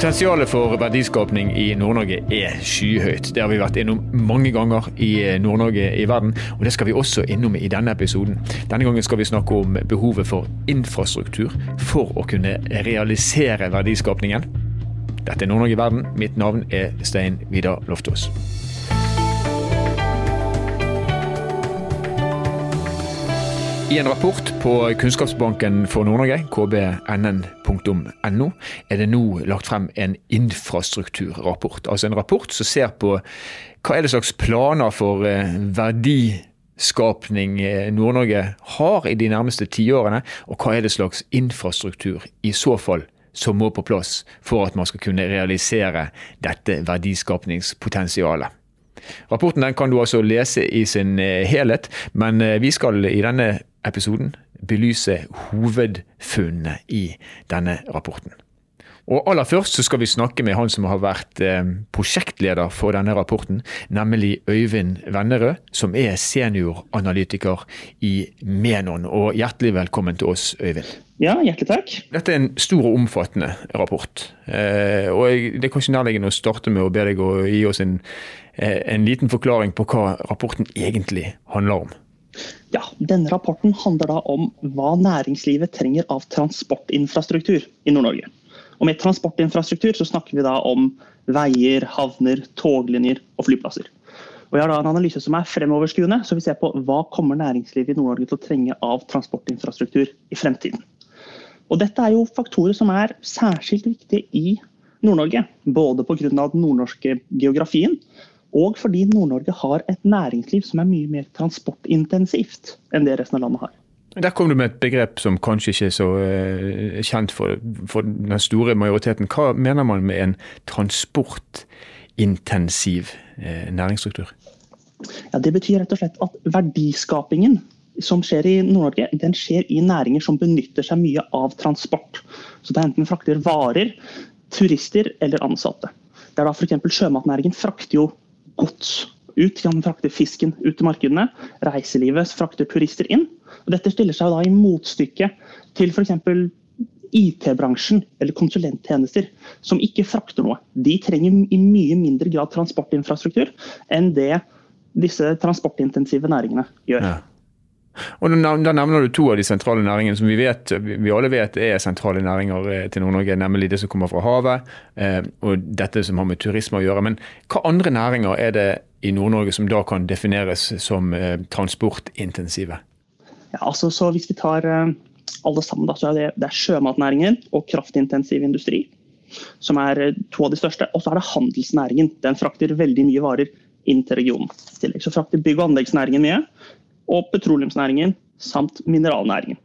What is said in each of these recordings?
Potensialet for verdiskapning i Nord-Norge er skyhøyt. Det har vi vært innom mange ganger i Nord-Norge i verden, og det skal vi også innom i denne episoden. Denne gangen skal vi snakke om behovet for infrastruktur for å kunne realisere verdiskapningen. Dette er Nord-Norge i verden. Mitt navn er Stein Vidar Loftaas. I en rapport på Kunnskapsbanken for Nord-Norge, kbnn.no, er det nå lagt frem en infrastrukturrapport. Altså en rapport som ser på hva er det slags planer for eh, verdiskapning eh, Nord-Norge har i de nærmeste tiårene, og hva er det slags infrastruktur i så fall som må på plass for at man skal kunne realisere dette verdiskapningspotensialet. Rapporten den kan du altså lese i sin eh, helhet, men vi skal i denne episoden belyse hovedfunnene i denne rapporten. Og Aller først så skal vi snakke med han som har vært eh, prosjektleder for denne rapporten, nemlig Øyvind Vennerød, som er senioranalytiker i Menon. Og Hjertelig velkommen til oss, Øyvind. Ja, hjertelig takk. Dette er en stor og omfattende rapport. Eh, og Det er kanskje nærliggende å starte med å be deg å gi oss en, eh, en liten forklaring på hva rapporten egentlig handler om. Ja, Denne rapporten handler da om hva næringslivet trenger av transportinfrastruktur i Nord-Norge. Og Med transportinfrastruktur så snakker vi da om veier, havner, toglinjer og flyplasser. Og Jeg har da en analyse som er fremoverskuende, så vi ser på hva kommer næringslivet i Nord-Norge til å trenge av transportinfrastruktur i fremtiden. Og Dette er jo faktorer som er særskilt viktige i Nord-Norge. Både pga. den nordnorske geografien, og fordi Nord-Norge har et næringsliv som er mye mer transportintensivt enn det resten av landet har. Der kom du med et begrep som kanskje ikke er så uh, kjent for, for, den store majoriteten. Hva mener man med en transportintensiv uh, næringsstruktur? Ja, det betyr rett og slett at verdiskapingen som skjer i Nord-Norge, den skjer i næringer som benytter seg mye av transport. Så det er enten frakter varer, turister eller ansatte. Det er da f.eks. sjømatnæringen frakter jo gods ut. Kan frakte fisken ut til markedene. Reiselivet frakter turister inn. Og dette stiller seg da i motstykke til f.eks. IT-bransjen eller konsulenttjenester, som ikke frakter noe. De trenger i mye mindre grad transportinfrastruktur enn det disse transportintensive næringene gjør. Ja. Og Da nevner du to av de sentrale næringene som vi, vet, vi alle vet er sentrale næringer eh, til Nord-Norge, nemlig det som kommer fra havet eh, og dette som har med turisme å gjøre. Men hva andre næringer er det i Nord-Norge som da kan defineres som eh, transportintensive? Ja, altså, så Hvis vi tar alle sammen, da, så er det, det er sjømatnæringen og kraftintensiv industri som er to av de største. Og så er det handelsnæringen. Den frakter veldig mye varer inn til regionen. Så frakter bygg- og anleggsnæringen mye og petroleumsnæringen samt mineralnæringen.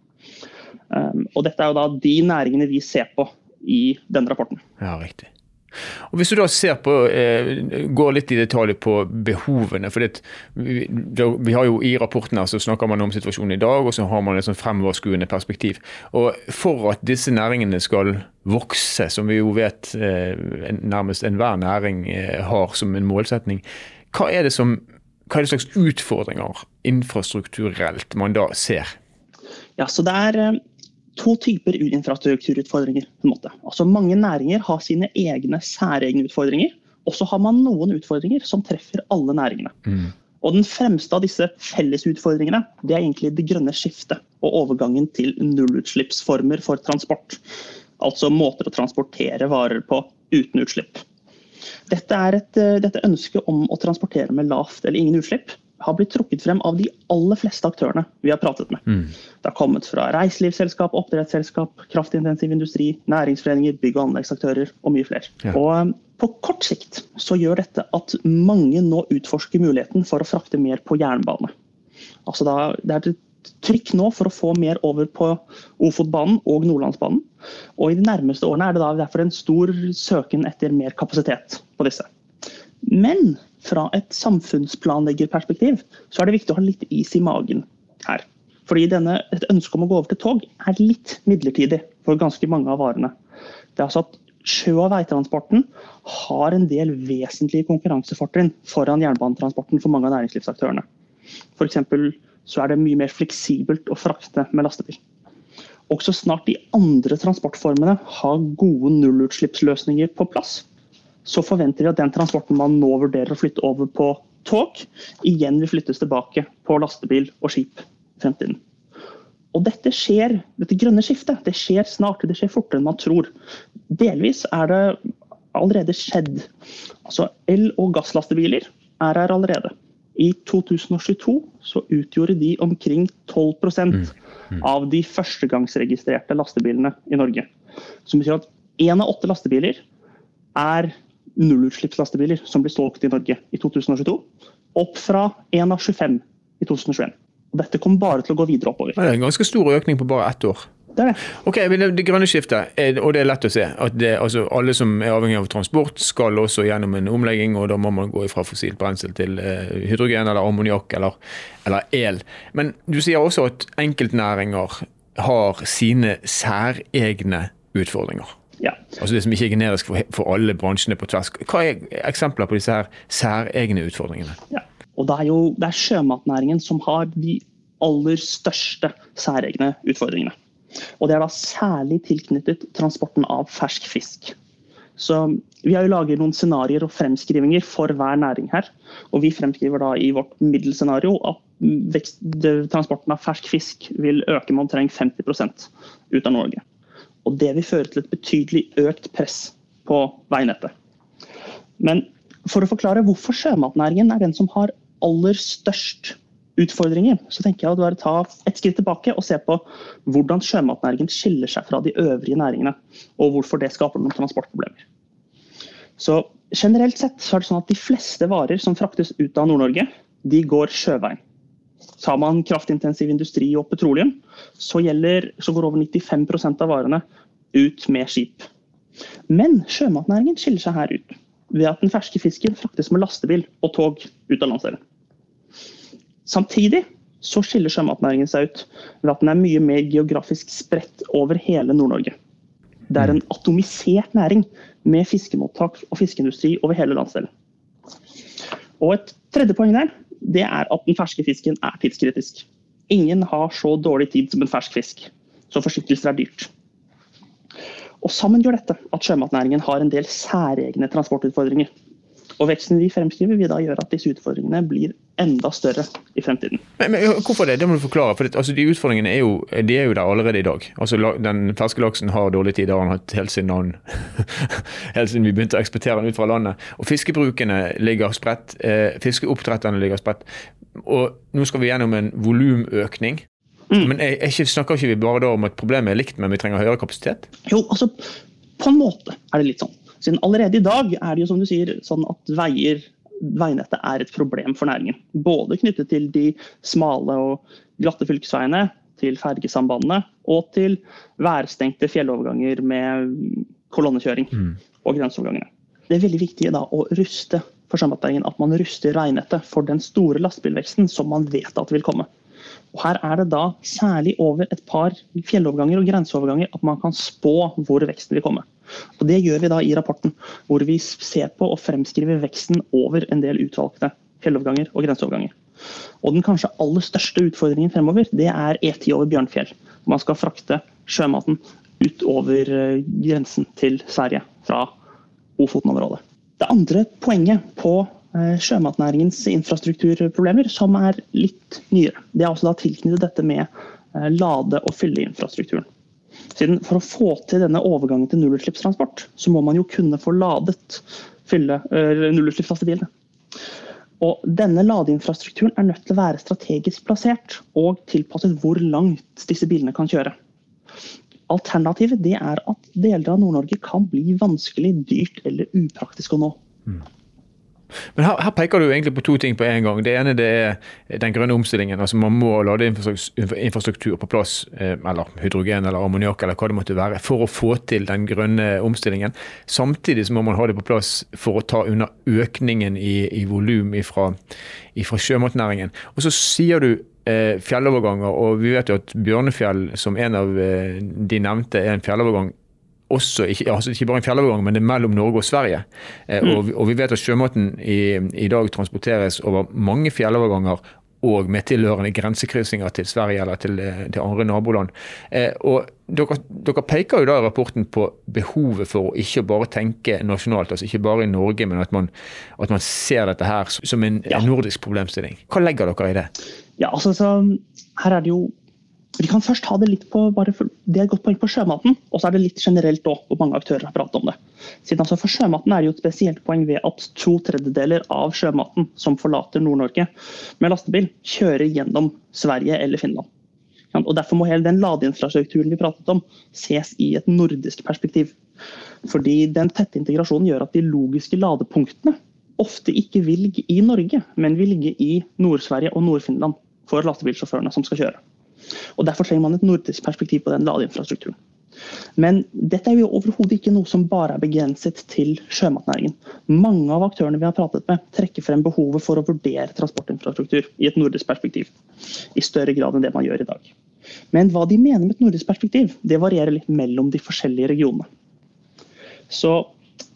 Um, og dette er jo da de næringene vi ser på i denne rapporten. Ja, riktig. Og Hvis du da ser på, eh, går litt i detalj på behovene for vi, har jo I rapporten her så snakker man om situasjonen i dag, og så har man et sånn fremoverskuende perspektiv. Og For at disse næringene skal vokse, som vi jo vet eh, nærmest enhver næring eh, har som en målsetning, hva er det som hva er det slags utfordringer infrastrukturelt man da ser? Ja, så Det er eh, to typer infrastrukturutfordringer. på en måte. Altså Mange næringer har sine egne særegne utfordringer. Og så har man noen utfordringer som treffer alle næringene. Mm. Og Den fremste av disse fellesutfordringene det er egentlig det grønne skiftet og overgangen til nullutslippsformer for transport. Altså måter å transportere varer på uten utslipp. Dette, et, eh, dette ønsket om å transportere med lavt eller ingen utslipp har blitt trukket frem av de aller fleste aktørene vi har pratet med. Mm. Det har kommet fra reiselivsselskap, oppdrettsselskap, kraftintensiv industri, næringsforeninger, bygg- og anleggsaktører og mye flere. Ja. Og eh, på kort sikt så gjør dette at mange nå utforsker muligheten for å frakte mer på jernbane. Altså da, det er et trykk nå for å få mer over på Ofotbanen og Nordlandsbanen. Og i de nærmeste årene er det derfor en stor søken etter mer kapasitet på disse. Men fra et samfunnsplanleggerperspektiv så er det viktig å ha litt is i magen her. Fordi denne, et ønske om å gå over til tog er litt midlertidig for ganske mange av varene. Det er altså at Sjø- og veitransporten har en del vesentlige konkurransefortrinn foran jernbanetransporten for mange av næringslivsaktørene. F.eks så er det mye mer fleksibelt å frakte med lastebil. også snart de andre transportformene har gode nullutslippsløsninger på plass, så forventer vi at den transporten man nå vurderer å flytte over på tog, igjen vil flyttes tilbake på lastebil og skip i fremtiden. Og dette skjer, dette grønne skiftet det skjer snart, det skjer fortere enn man tror. Delvis er det allerede skjedd. Altså El- og gasslastebiler er her allerede. I 2022 så utgjorde de omkring 12 mm. Mm. av de førstegangsregistrerte lastebilene i Norge. Som betyr at én av åtte lastebiler er nullutslippslastebiler som blir solgt i Norge i 2022. Opp fra én av 25 i 2021. Og dette kommer bare til å gå videre oppover. Det er en ganske stor økning på bare ett år. Det er det. Ok, men det, det grønne skiftet, og det er lett å se. at det, altså, Alle som er avhengig av transport, skal også gjennom en omlegging. og Da må man gå fra fossilt brensel til eh, hydrogen eller ammoniakk eller, eller, el. Men du sier også at enkeltnæringer har sine særegne utfordringer. Ja. Altså Det som ikke er generisk for, for alle bransjene på tvers. Hva er eksempler på disse her særegne utfordringene? Ja. Og Det er jo det er sjømatnæringen som har de aller største særegne utfordringene. Og Det er da særlig tilknyttet transporten av fersk fisk. Så Vi har jo laget noen scenarioer og fremskrivinger for hver næring her. og Vi fremskriver da i vårt middelscenario at vekst, transporten av fersk fisk vil øke med omtrent 50 ut av Norge. Og Det vil føre til et betydelig økt press på veinettet. Men for å forklare hvorfor sjømatnæringen er den som har aller størst utfordringer, så tenker jeg å bare ta et skritt tilbake og se på hvordan sjømatnæringen skiller seg fra de øvrige næringene, og hvorfor det skaper noen transportproblemer. Så Generelt sett så er det sånn at de fleste varer som fraktes ut av Nord-Norge, de går sjøveien. Tar man kraftintensiv industri og petroleum, så, gjelder, så går over 95% av varene ut med skip. Men sjømatnæringen skiller seg her ut ved at den ferske fisken fraktes med lastebil og tog ut av landsdelen. Samtidig så skiller sjømatnæringen seg ut ved at den er mye mer geografisk spredt over hele Nord-Norge. Det er en atomisert næring med fiskemottak og fiskeindustri over hele landsdelen. Og et tredje poeng der, det er at den ferske fisken er tidskritisk. Ingen har så dårlig tid som en fersk fisk, så forsinkelser er dyrt. Og Sammen gjør dette at sjømatnæringen har en del særegne transportutfordringer. Og Veksten vi fremskriver vil da gjøre at disse utfordringene blir enda større i fremtiden. Men, men Hvorfor det? Det må du forklare. for det, altså, De utfordringene er jo, de er jo, der allerede i dag. Altså, Den ferske laksen har dårlig tid, det har han hatt helt siden, helt siden vi begynte å eksportere den ut fra landet. Og Fiskebrukene ligger spredt, eh, fiskeoppdretterne ligger spredt. Og Nå skal vi gjennom en volumøkning. Mm. Men jeg, jeg snakker ikke vi bare da om at problemet er likt, men vi trenger høyere kapasitet? Jo, altså på en måte er det litt sånn. Siden allerede i dag er det jo som du sier sånn at veier, veinettet er et problem for næringen. Både knyttet til de smale og glatte fylkesveiene, til fergesambandene og til værstengte fjelloverganger med kolonnekjøring mm. og grenseovergangene. Det er veldig viktig da å ruste for sjømatnæringen at man ruster veinettet for den store lastebilveksten som man vet at vil komme. Og Her er det da særlig over et par fjelloverganger og grenseoverganger at man kan spå hvor veksten vil komme. Og Det gjør vi da i rapporten, hvor vi ser på og fremskriver veksten over en del utvalgte fjelloverganger og grenseoverganger. Og Den kanskje aller største utfordringen fremover det er E10 over Bjørnfjell. Man skal frakte sjømaten utover eh, grensen til Sverige fra Ofoten-området. Det andre poenget på eh, sjømatnæringens infrastrukturproblemer, som er litt nyere, det er også da tilknyttet dette med eh, lade- og fylleinfrastrukturen. Siden For å få til denne overgangen til nullutslippstransport, så må man jo kunne få ladet fylle nullutslippslastebilene. Og denne ladeinfrastrukturen er nødt til å være strategisk plassert og tilpasset hvor langt disse bilene kan kjøre. Alternativet er at deler av Nord-Norge kan bli vanskelig, dyrt eller upraktisk å nå. Mm. Men her, her, peker du egentlig på to ting på en gang. Det ene det er den grønne omstillingen. altså Man må lade infrastruktur på plass, eh, eller hydrogen eller ammoniakk eller hva det måtte være, for å få til den grønne omstillingen. Samtidig så må man ha det på plass for å ta unna økningen i, i volum fra sjømatnæringen. Og så sier du eh, fjelloverganger, og vi vet jo at Bjørnefjell som en av eh, de nevnte er en fjellovergang også, ikke, altså ikke bare en fjellovergang, men det er mellom Norge og Sverige. Eh, mm. og, og, vi vet at sjømaten i, i, dag transporteres over mange fjelloverganger og med tilhørende grensekryssinger til Sverige eller til, til andre naboland. Og dere, dere, peker jo da i rapporten på behovet for å ikke bare tenke nasjonalt, altså ikke bare i Norge, men at man, at man ser dette her som en, ja. en, nordisk problemstilling. Hva legger dere i det? Ja, altså, så, her er det jo vi kan først ha det litt på bare for, det er et godt poeng på sjømaten, og så er det litt generelt òg, hvor mange aktører har pratet om det. Siden altså For sjømaten er det jo et spesielt poeng ved at to tredjedeler av sjømaten som forlater Nord-Norge med lastebil, kjører gjennom Sverige eller Finland. Og Derfor må hele den ladeinfrastrukturen vi pratet om, ses i et nordisk perspektiv. Fordi den tette integrasjonen gjør at de logiske ladepunktene ofte ikke vil ligge i Norge, men vil ligge i Nord-Sverige og Nord-Finland for lastebilsjåførene som skal kjøre. Og Derfor trenger man et nordisk perspektiv på den ladeinfrastrukturen. Men dette er jo overhodet ikke noe som bare er begrenset til sjømatnæringen. Mange av aktørene vi har pratet med, trekker frem behovet for å vurdere transportinfrastruktur i et nordisk perspektiv. I større grad enn det man gjør i dag. Men hva de mener med et nordisk perspektiv, det varierer litt mellom de forskjellige regionene. Så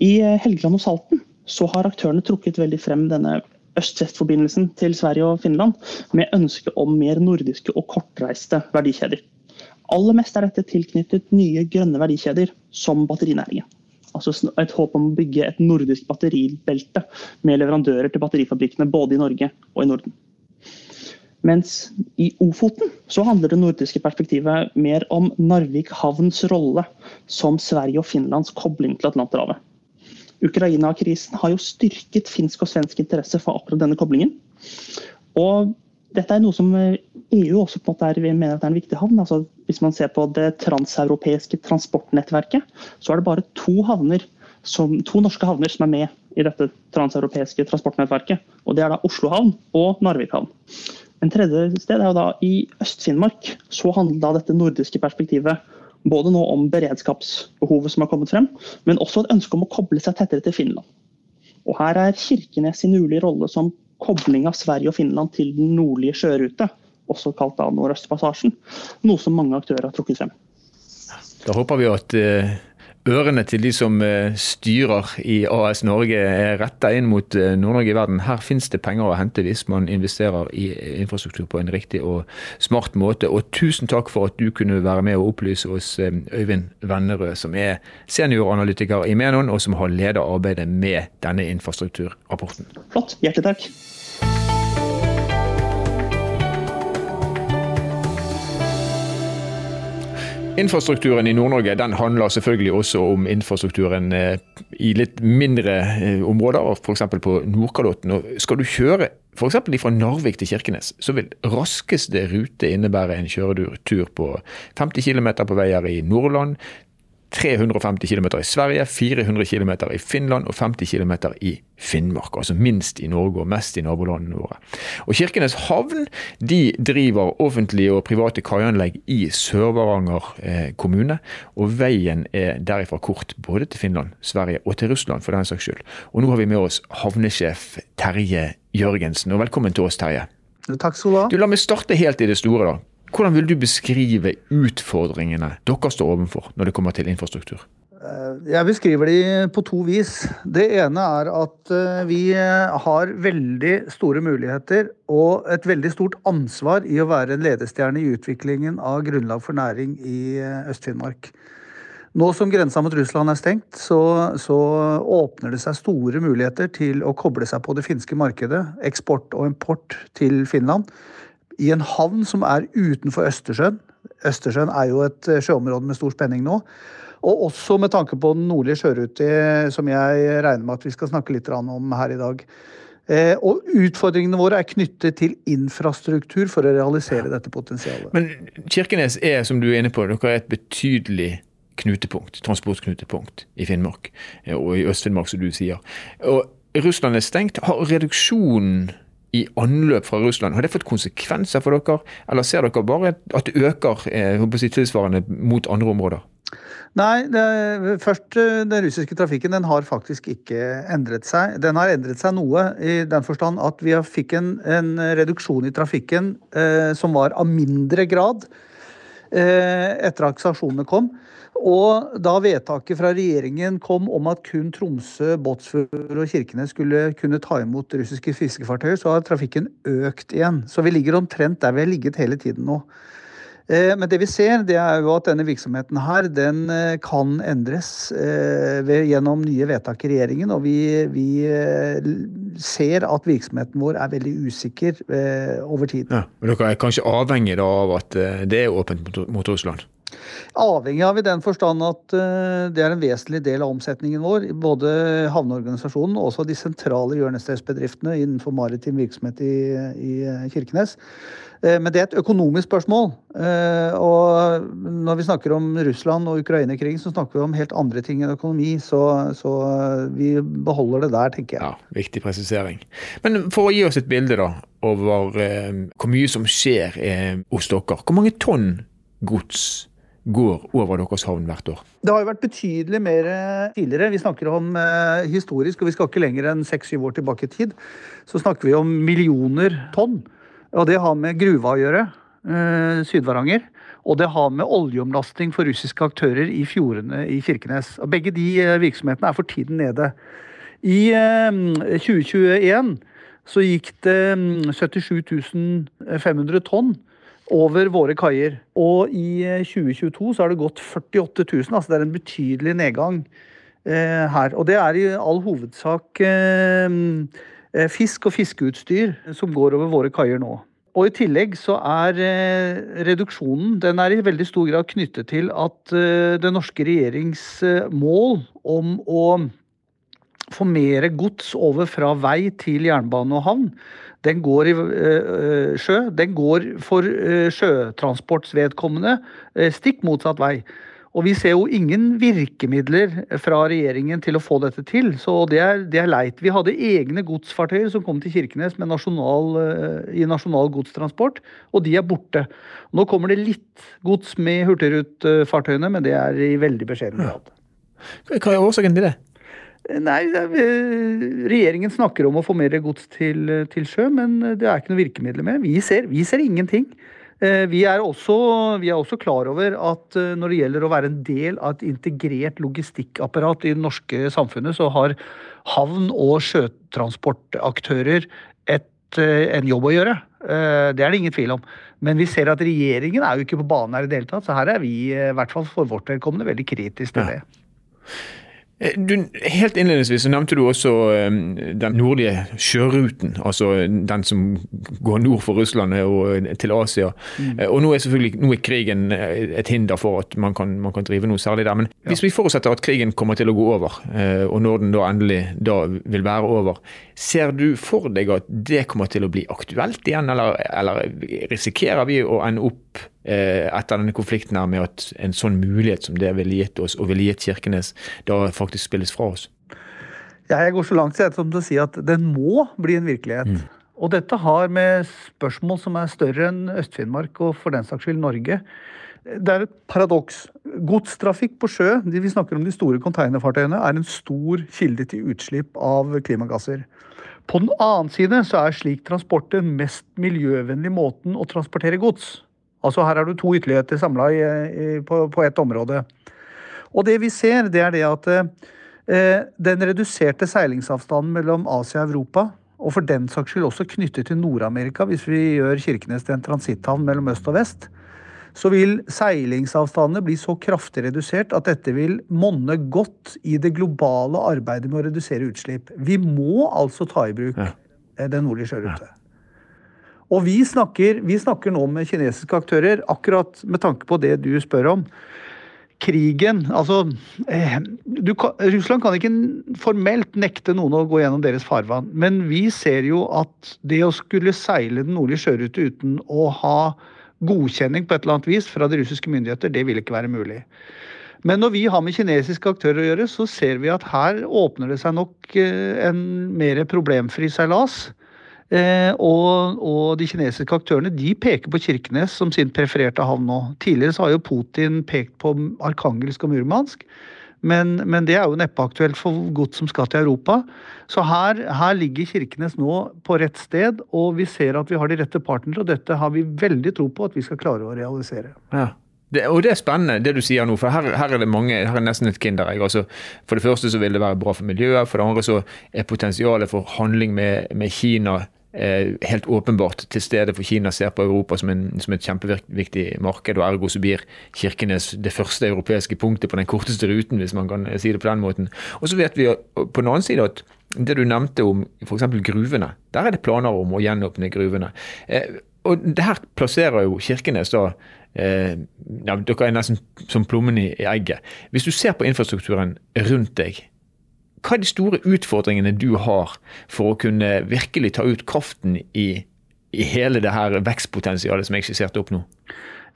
i Helgeland og Salten så har aktørene trukket veldig frem denne øst-vest-forbindelsen til Sverige og Finland med ønske om mer nordiske og kortreiste verdikjeder. Aller mest er dette tilknyttet nye grønne verdikjeder, som batterinæringen. Altså et håp om å bygge et nordisk batteribelte med leverandører til batterifabrikkene både i Norge og i Norden. Mens i Ofoten så handler det nordiske perspektivet mer om Narvik havns rolle som Sverige og Finlands kobling til Atlanterhavet. Ukraina-krisen har jo styrket finsk og svensk interesse for akkurat denne koblingen. Og dette er noe som EU også på en måte er, mener at er en viktig havn. Altså, hvis man ser på det transeuropeiske transportnettverket, så er det bare to, som, to norske havner som er med i dette transeuropeiske transportnettverket. Og Det er da Oslo havn og Narvik havn. En tredje sted er jo da i Øst-Finnmark. Så handler da dette nordiske perspektivet både nå om beredskapsbehovet som har kommet frem, men også et ønske om å koble seg tettere til Finland. Og Her er Kirkenes sin mulige rolle som kobling av Sverige og Finland til den nordlige sjørute, også kalt da Nordøstpassasjen, noe som mange aktører har trukket frem. Da håper vi at uh ørene til de som eh, styrer i AS Norge er retta inn mot eh, Nord-Norge i verden. Her finnes det penger å hente hvis man investerer i infrastruktur på en riktig og smart måte. Og tusen takk for at du kunne være med og opplyse oss, eh, Øyvind Vennerød, som er senioranalytiker i Menon, og som har ledet arbeidet med denne infrastrukturrapporten. Flott. Hjertelig takk. Infrastrukturen i Nord-Norge den handler selvfølgelig også om infrastrukturen eh, i litt mindre eh, områder, f.eks. på Nordkalotten. Og skal du kjøre f.eks. fra Narvik til Kirkenes, så vil raskeste rute innebære en kjøretur på 50 km på veier i Nordland, 350 km i Sverige, 400 km i Finland og 50 km i Finnmark. Altså minst i Norge og mest i nabolandene våre. Og Kirkenes havn de driver offentlige og private kaianlegg i Sør-Varanger eh, kommune. Og veien er derifra kort både til Finland, Sverige og til Russland for den saks skyld. Og nå har vi med oss havnesjef Terje Jørgensen. Og velkommen til oss, Terje. Takk skal du ha. Du, La meg starte helt i det store. da. Hvordan vil du beskrive utfordringene dere står overfor når det kommer til infrastruktur? Eh, jeg beskriver de på to vis. Det ene er at eh, vi har veldig store muligheter og et veldig stort ansvar i å være en ledestjerne i utviklingen av grunnlag for næring i eh, Øst-Finnmark. Nå som grensa mot Russland er stengt, så, så, åpner det seg store muligheter til å koble seg på det finske markedet. Eksport og import til Finland i en havn som er utenfor Østersjøen. Østersjøen er jo et eh, sjøområde med stor spenning nå. Og også med tanke på den nordlige sjørute, som jeg regner med at vi skal snakke litt om her i dag. Eh, og utfordringene våre er knyttet til infrastruktur for å realisere dette potensialet. Men Kirkenes er, som du er inne på, dere er et betydelig knutepunkt, transportknutepunkt i Finnmark. Eh, og i Øst-Finnmark, som du sier. Og Russland er stengt. Har reduksjonen i anløp fra Russland. Har det fått konsekvenser for dere, eller ser dere bare at det øker eh, tilsvarende mot andre områder? Nei, det, først eh, den russiske trafikken den har faktisk ikke endret seg. Den har endret seg noe i den forstand at vi fikk en, en reduksjon i trafikken eh, som var av mindre grad etter at sanksjonene kom. Og da vedtaket fra regjeringen kom om at kun Tromsø, Båtsfjord og Kirkenes skulle kunne ta imot russiske fiskefartøyer, så har trafikken økt igjen. Så vi ligger omtrent der vi har ligget hele tiden nå. Eh, men det vi ser, det er jo at denne virksomheten her, den eh, kan endres eh, gjennom nye vedtak i regjeringen. Og vi, vi, ser at virksomheten vår er veldig usikker over tid. Ja, men dere er kanskje avhengig av at det er åpent mot Russland? Avhengig av i den forstand at det er en vesentlig del av omsetningen vår. Både havneorganisasjonen og også de sentrale hjørnesteinsbedriftene innenfor maritim virksomhet i, i Kirkenes Eh, men det er et økonomisk spørsmål. Eh, og når vi snakker om Russland og Ukraina-krigen, så snakker vi om helt andre ting enn økonomi. Så, så, vi beholder det der, tenker jeg. Ja, Viktig presisering. Men for å gi oss et bilde da, over eh, hvor mye som skjer eh, hos dere. Hvor mange tonn gods går over deres havn hvert år? Det har jo vært betydelig mer tidligere. Vi snakker om eh, historisk, og vi skal ikke lenger enn seks-syv år tilbake i tid. Så snakker vi om millioner tonn. Og det har med gruva å gjøre, eh, Syd-Varanger. Og det har med oljeomlasting for russiske aktører i fjordene i Kirkenes. Og begge de eh, virksomhetene er for tiden nede. I 2021 eh, så gikk det 77 mm, 500 tonn over våre kaier. Og i 2022 så har det gått 48 000, altså det er en betydelig nedgang her. Og det er i all hovedsak Eh, fisk og fiskeutstyr som går over våre kaier nå. Og I tillegg så er eh, reduksjonen den er i veldig stor grad knyttet til at eh, den norske regjerings mål om å få mer gods over fra vei til jernbane og havn, den går i sjø. Den går for sjøtransports vedkommende stikk motsatt vei. Og vi ser jo ingen virkemidler fra regjeringen til å få dette til, så det er, det er leit. Vi hadde egne godsfartøyer som kom til Kirkenes nasjonal, eh, i nasjonal godstransport, og de er borte. Nå kommer det litt gods med hurtigrutefartøyene, men det er i veldig beskjeden grad. Hva er årsaken til det? Nei, Regjeringen snakker om å få mer gods til, til sjø, men det er ikke noe virkemidler med. Vi ser, vi ser ingenting. Eh, vi er, også, vi er, også, klar over at eh, når det gjelder å være en del av et integrert logistikkapparat i det norske samfunnet, så har havn- og sjøtransportaktører et, eh, en jobb å gjøre. Det er det ingen tvil om. Men vi ser at regjeringen er jo ikke på banen her i det hele tatt, så her er vi i hvert fall for vårt vedkommende veldig kritiske til det. Eh, du, helt innledningsvis så nevnte du også um, den nordlige sjøruten. Altså den som går nord for Russland og til Asia. Mm. Og nå er selvfølgelig nå er krigen et hinder for at man kan, man kan drive noe særlig der. Men hvis vi forutsetter at krigen kommer til å gå over, og når den da endelig da vil være over, ser du for deg at det kommer til å bli aktuelt igjen, eller, eller risikerer vi å ende opp Eh, etter denne konflikten her med at en sånn mulighet som det ville gitt oss, og ville gitt Kirkenes, da faktisk spilles fra oss? Ja, jeg går så langt som til å si at den må bli en virkelighet. Mm. Og dette har med spørsmål som er større enn Øst-Finnmark og for den saks skyld Norge. Det er et paradoks. Godstrafikk på sjø, vi snakker om de store konteinerfartøyene, er en stor kilde til utslipp av klimagasser. På den annen side så er slik transport den mest miljøvennlige måten å transportere gods. Altså Her har du to ytterligheter samla på, på ett område. Og det vi ser, det er det at eh, den reduserte seilingsavstanden mellom Asia og Europa, og for den saks skyld også knyttet til Nord-Amerika, hvis vi gjør Kirkenes til en transitthavn mellom øst og vest, så vil seilingsavstandene bli så kraftig redusert at dette vil monne godt i det globale arbeidet med å redusere utslipp. Vi må altså ta i bruk ja. den nordlige sjørute. Ja. Og vi snakker, vi snakker nå med kinesiske aktører akkurat med tanke på det du spør om krigen Altså, eh, du, Russland kan ikke formelt nekte noen å gå gjennom deres farvann. Men vi ser jo at det å skulle seile den nordlige sjørute uten å ha godkjenning på et eller annet vis fra de russiske myndigheter, det vil ikke være mulig. Men når vi har med kinesiske aktører å gjøre, så ser vi at her åpner det seg nok eh, en mer problemfri seilas. Eh, og, og, de kinesiske aktørene de peker på Kirkenes som sin prefererte havn nå. Tidligere så har jo Putin pekt på Arkangelsk og Murmansk. Men, men, det er jo neppe aktuelt for gods som skal til Europa. Så her, her, ligger Kirkenes nå på rett sted, og vi ser at vi har de rette partnere. Og dette har vi veldig tro på at vi skal klare å realisere. Ja. Det, og det er spennende, det du sier nå. For her, her er det mange, her er nesten et kinderegg. Altså, for det første så vil det være bra for miljøet. For det andre så er potensialet for handling med, med Kina helt åpenbart til stede. For Kina ser på Europa som, en, som et kjempeviktig marked. Og ergo så blir Kirkenes det første europeiske punktet på den korteste ruten, hvis man kan si det på den måten. Og så vet vi på den annen side at det du nevnte om f.eks. gruvene, der er det planer om å gjenåpne gruvene. Eh, og det her plasserer jo Kirkenes da eh, ja, Dere er nesten som plommen i egget. Hvis du ser på infrastrukturen rundt deg, hva er de store utfordringene du har for å kunne virkelig ta ut kraften i, i hele det her vekstpotensialet som jeg skisserte opp nå?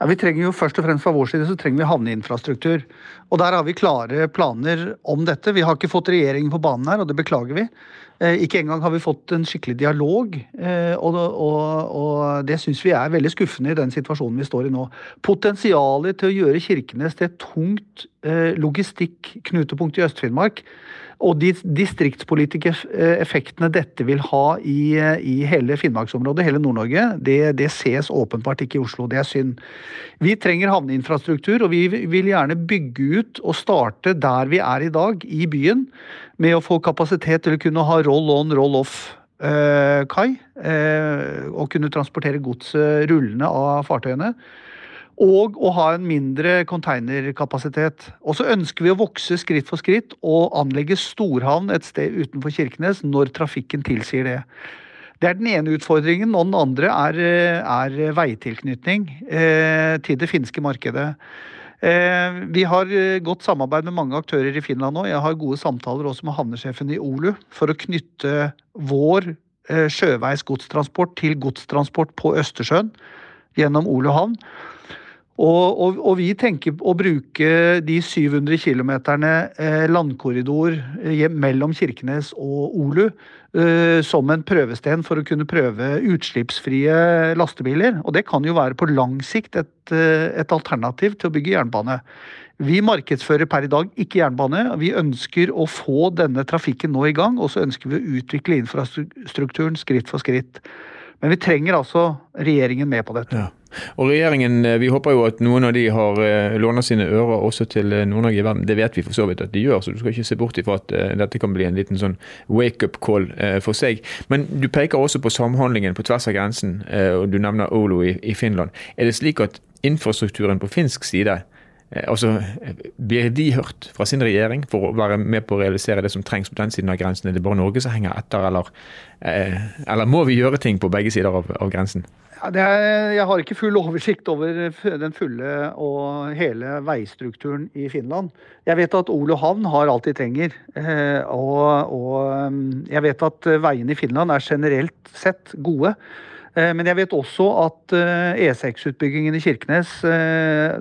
Ja, vi trenger jo Først og fremst fra vår side så trenger vi havneinfrastruktur. Og Der har vi klare planer om dette. Vi har ikke fått regjeringen på banen her, og det beklager vi. Eh, ikke engang har vi fått en skikkelig dialog, eh, og, og, og det syns vi er veldig skuffende i den situasjonen vi står i nå. Potensialet til å gjøre Kirkenes til et tungt eh, logistikknutepunkt i Øst-Finnmark og de distriktspolitiske effektene dette vil ha i, i hele Finnmarksområdet, hele Nord-Norge, det, det, ses åpenbart ikke i Oslo. Det er synd. Vi trenger havneinfrastruktur, og vi vil gjerne bygge ut og starte der vi er i dag, i byen, med å få kapasitet til å kunne ha roll-on, roll-off-kai. Eh, eh, og kunne transportere godset rullende av fartøyene og å ha en mindre konteinerkapasitet. Og så ønsker vi å vokse skritt for skritt og anlegge storhavn et sted utenfor Kirkenes når trafikken tilsier det. Det er den ene utfordringen, og den andre er, er veitilknytning eh, til det finske markedet. Eh, vi har eh, godt samarbeid med mange aktører i Finland nå. Jeg har gode samtaler også med havnesjefen i Olu for å knytte vår eh, sjøveis godstransport til godstransport på Østersjøen gjennom Olu havn. Og, og, og, vi tenker å bruke de 700 km eh, landkorridor eh, mellom Kirkenes og Olu eh, som en prøvesten for å kunne prøve utslippsfrie lastebiler. Og det kan jo være på lang sikt et, et alternativ til å bygge jernbane. Vi markedsfører per i dag ikke jernbane. Vi ønsker å få denne trafikken nå i gang, og så ønsker vi å utvikle infrastrukturen skritt for skritt. Men vi trenger altså regjeringen med på dette. Ja. Og regjeringen, eh, Vi håper jo at noen av de har låna sine ører også til eh, Nord-Norge i verden. Det vet vi for så vidt at de gjør, så du skal ikke se bort ifra at dette kan bli en liten sånn wake-up call for seg. Men du peker også på samhandlingen på tvers av grensen, og du nevner Olo i Finland. Er det slik at infrastrukturen på finsk side Altså, Blir de hørt fra sin regjering for å være med på å realisere det som trengs på den siden av grensen? Er det bare Norge som henger etter, eller, eller må vi gjøre ting på begge sider av, av grensen? Er, jeg har ikke full oversikt over den fulle og hele veistrukturen i Finland. Jeg vet at Olo havn har alt de trenger. Eh, og, og mm, jeg vet at veiene i Finland er generelt sett gode. Eh, men jeg vet også at E6-utbyggingen eh, e i Kirkenes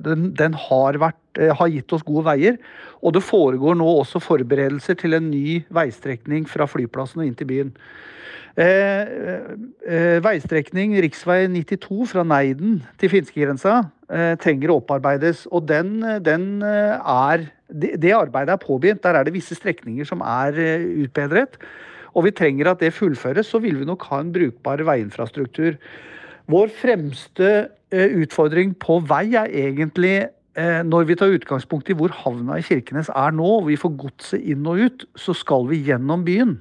den, den har, vært, har, gitt oss gode veier. Og det foregår nå også forberedelser til en ny veistrekning fra flyplassen og inn til byen. Eh, eh, veistrekning rv. 92 fra Neiden til finskegrensa eh, trenger å opparbeides. Og den, den er det, det, arbeidet er påbegynt. Der er det visse strekninger som er eh, utbedret. Og vi trenger at det fullføres, så vil vi nok ha en brukbar veiinfrastruktur. Vår fremste eh, utfordring på vei er egentlig eh, når vi tar utgangspunkt i hvor havna i Kirkenes er nå, og vi får godset inn og ut, så skal vi gjennom byen.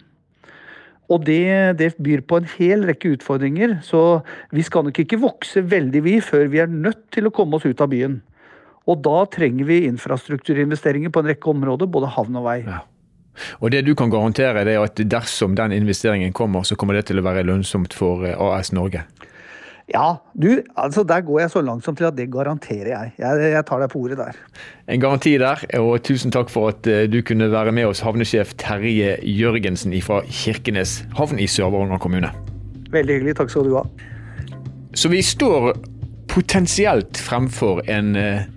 Og det, det, byr på en hel rekke utfordringer. Så vi skal nok ikke vokse veldig, vi, før vi er nødt til å komme oss ut av byen. Og da trenger vi infrastrukturinvesteringer på en rekke områder, både havn og vei. Ja. Og det du kan garantere, er at dersom den investeringen kommer, så kommer det til å være lønnsomt for eh, AS Norge? Ja, du, altså der går jeg så langsomt til at det garanterer jeg. jeg. Jeg, tar deg på ordet der. En garanti der, og tusen takk for at eh, du kunne være med oss, havnesjef Terje Jørgensen fra Kirkenes havn i Sør-Varanger kommune. Veldig hyggelig. Takk skal du ha. Så vi står potensielt fremfor en eh,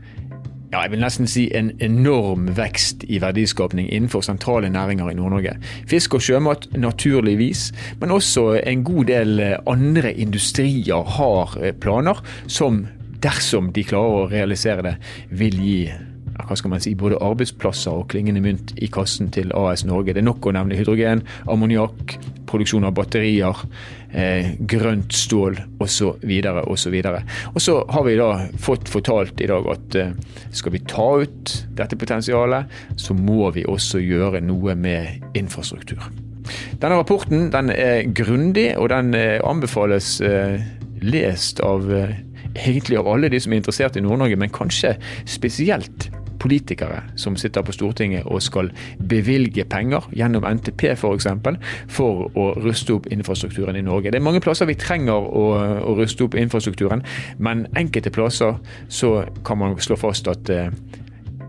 ja, jeg vil nesten si en enorm vekst i verdiskapning innenfor sentrale næringer i Nord-Norge. Fisk og sjømat naturligvis, men også en god del eh, andre industrier har eh, planer som, dersom de klarer å realisere det, vil gi hva skal man si, både arbeidsplasser og klingende mynt i kassen til AS Norge. Det er nok å nevne hydrogen, ammoniakk, produksjon av batterier, eh, grønt stål osv. osv. Og så har vi da fått fortalt i dag at eh, skal vi ta ut dette potensialet, så må vi også gjøre noe med infrastruktur. Denne rapporten den er grundig, og den eh, anbefales eh, lest av eh, egentlig av alle de som er interessert i Nord-Norge, men kanskje spesielt politikere som sitter på Stortinget og skal bevilge penger gjennom NTP f.eks. For, eksempel, for å ruste opp infrastrukturen i Norge. Det er mange plasser vi trenger å, å ruste opp infrastrukturen, men enkelte plasser så kan man slå fast at eh,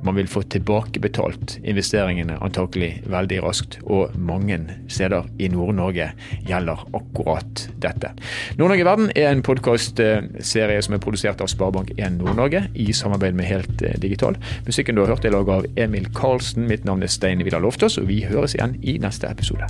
man vil få tilbakebetalt investeringene antakelig veldig raskt, og mange steder i Nord-Norge gjelder akkurat dette. Nord-Norge verden er en podkastserie som er produsert av Sparebank1 Nord-Norge i samarbeid med Helt eh, Digital. Musikken du har hørt er laget av Emil Karlsen. Mitt navn er Stein Vidar Loftaas, og vi høres igjen i neste episode.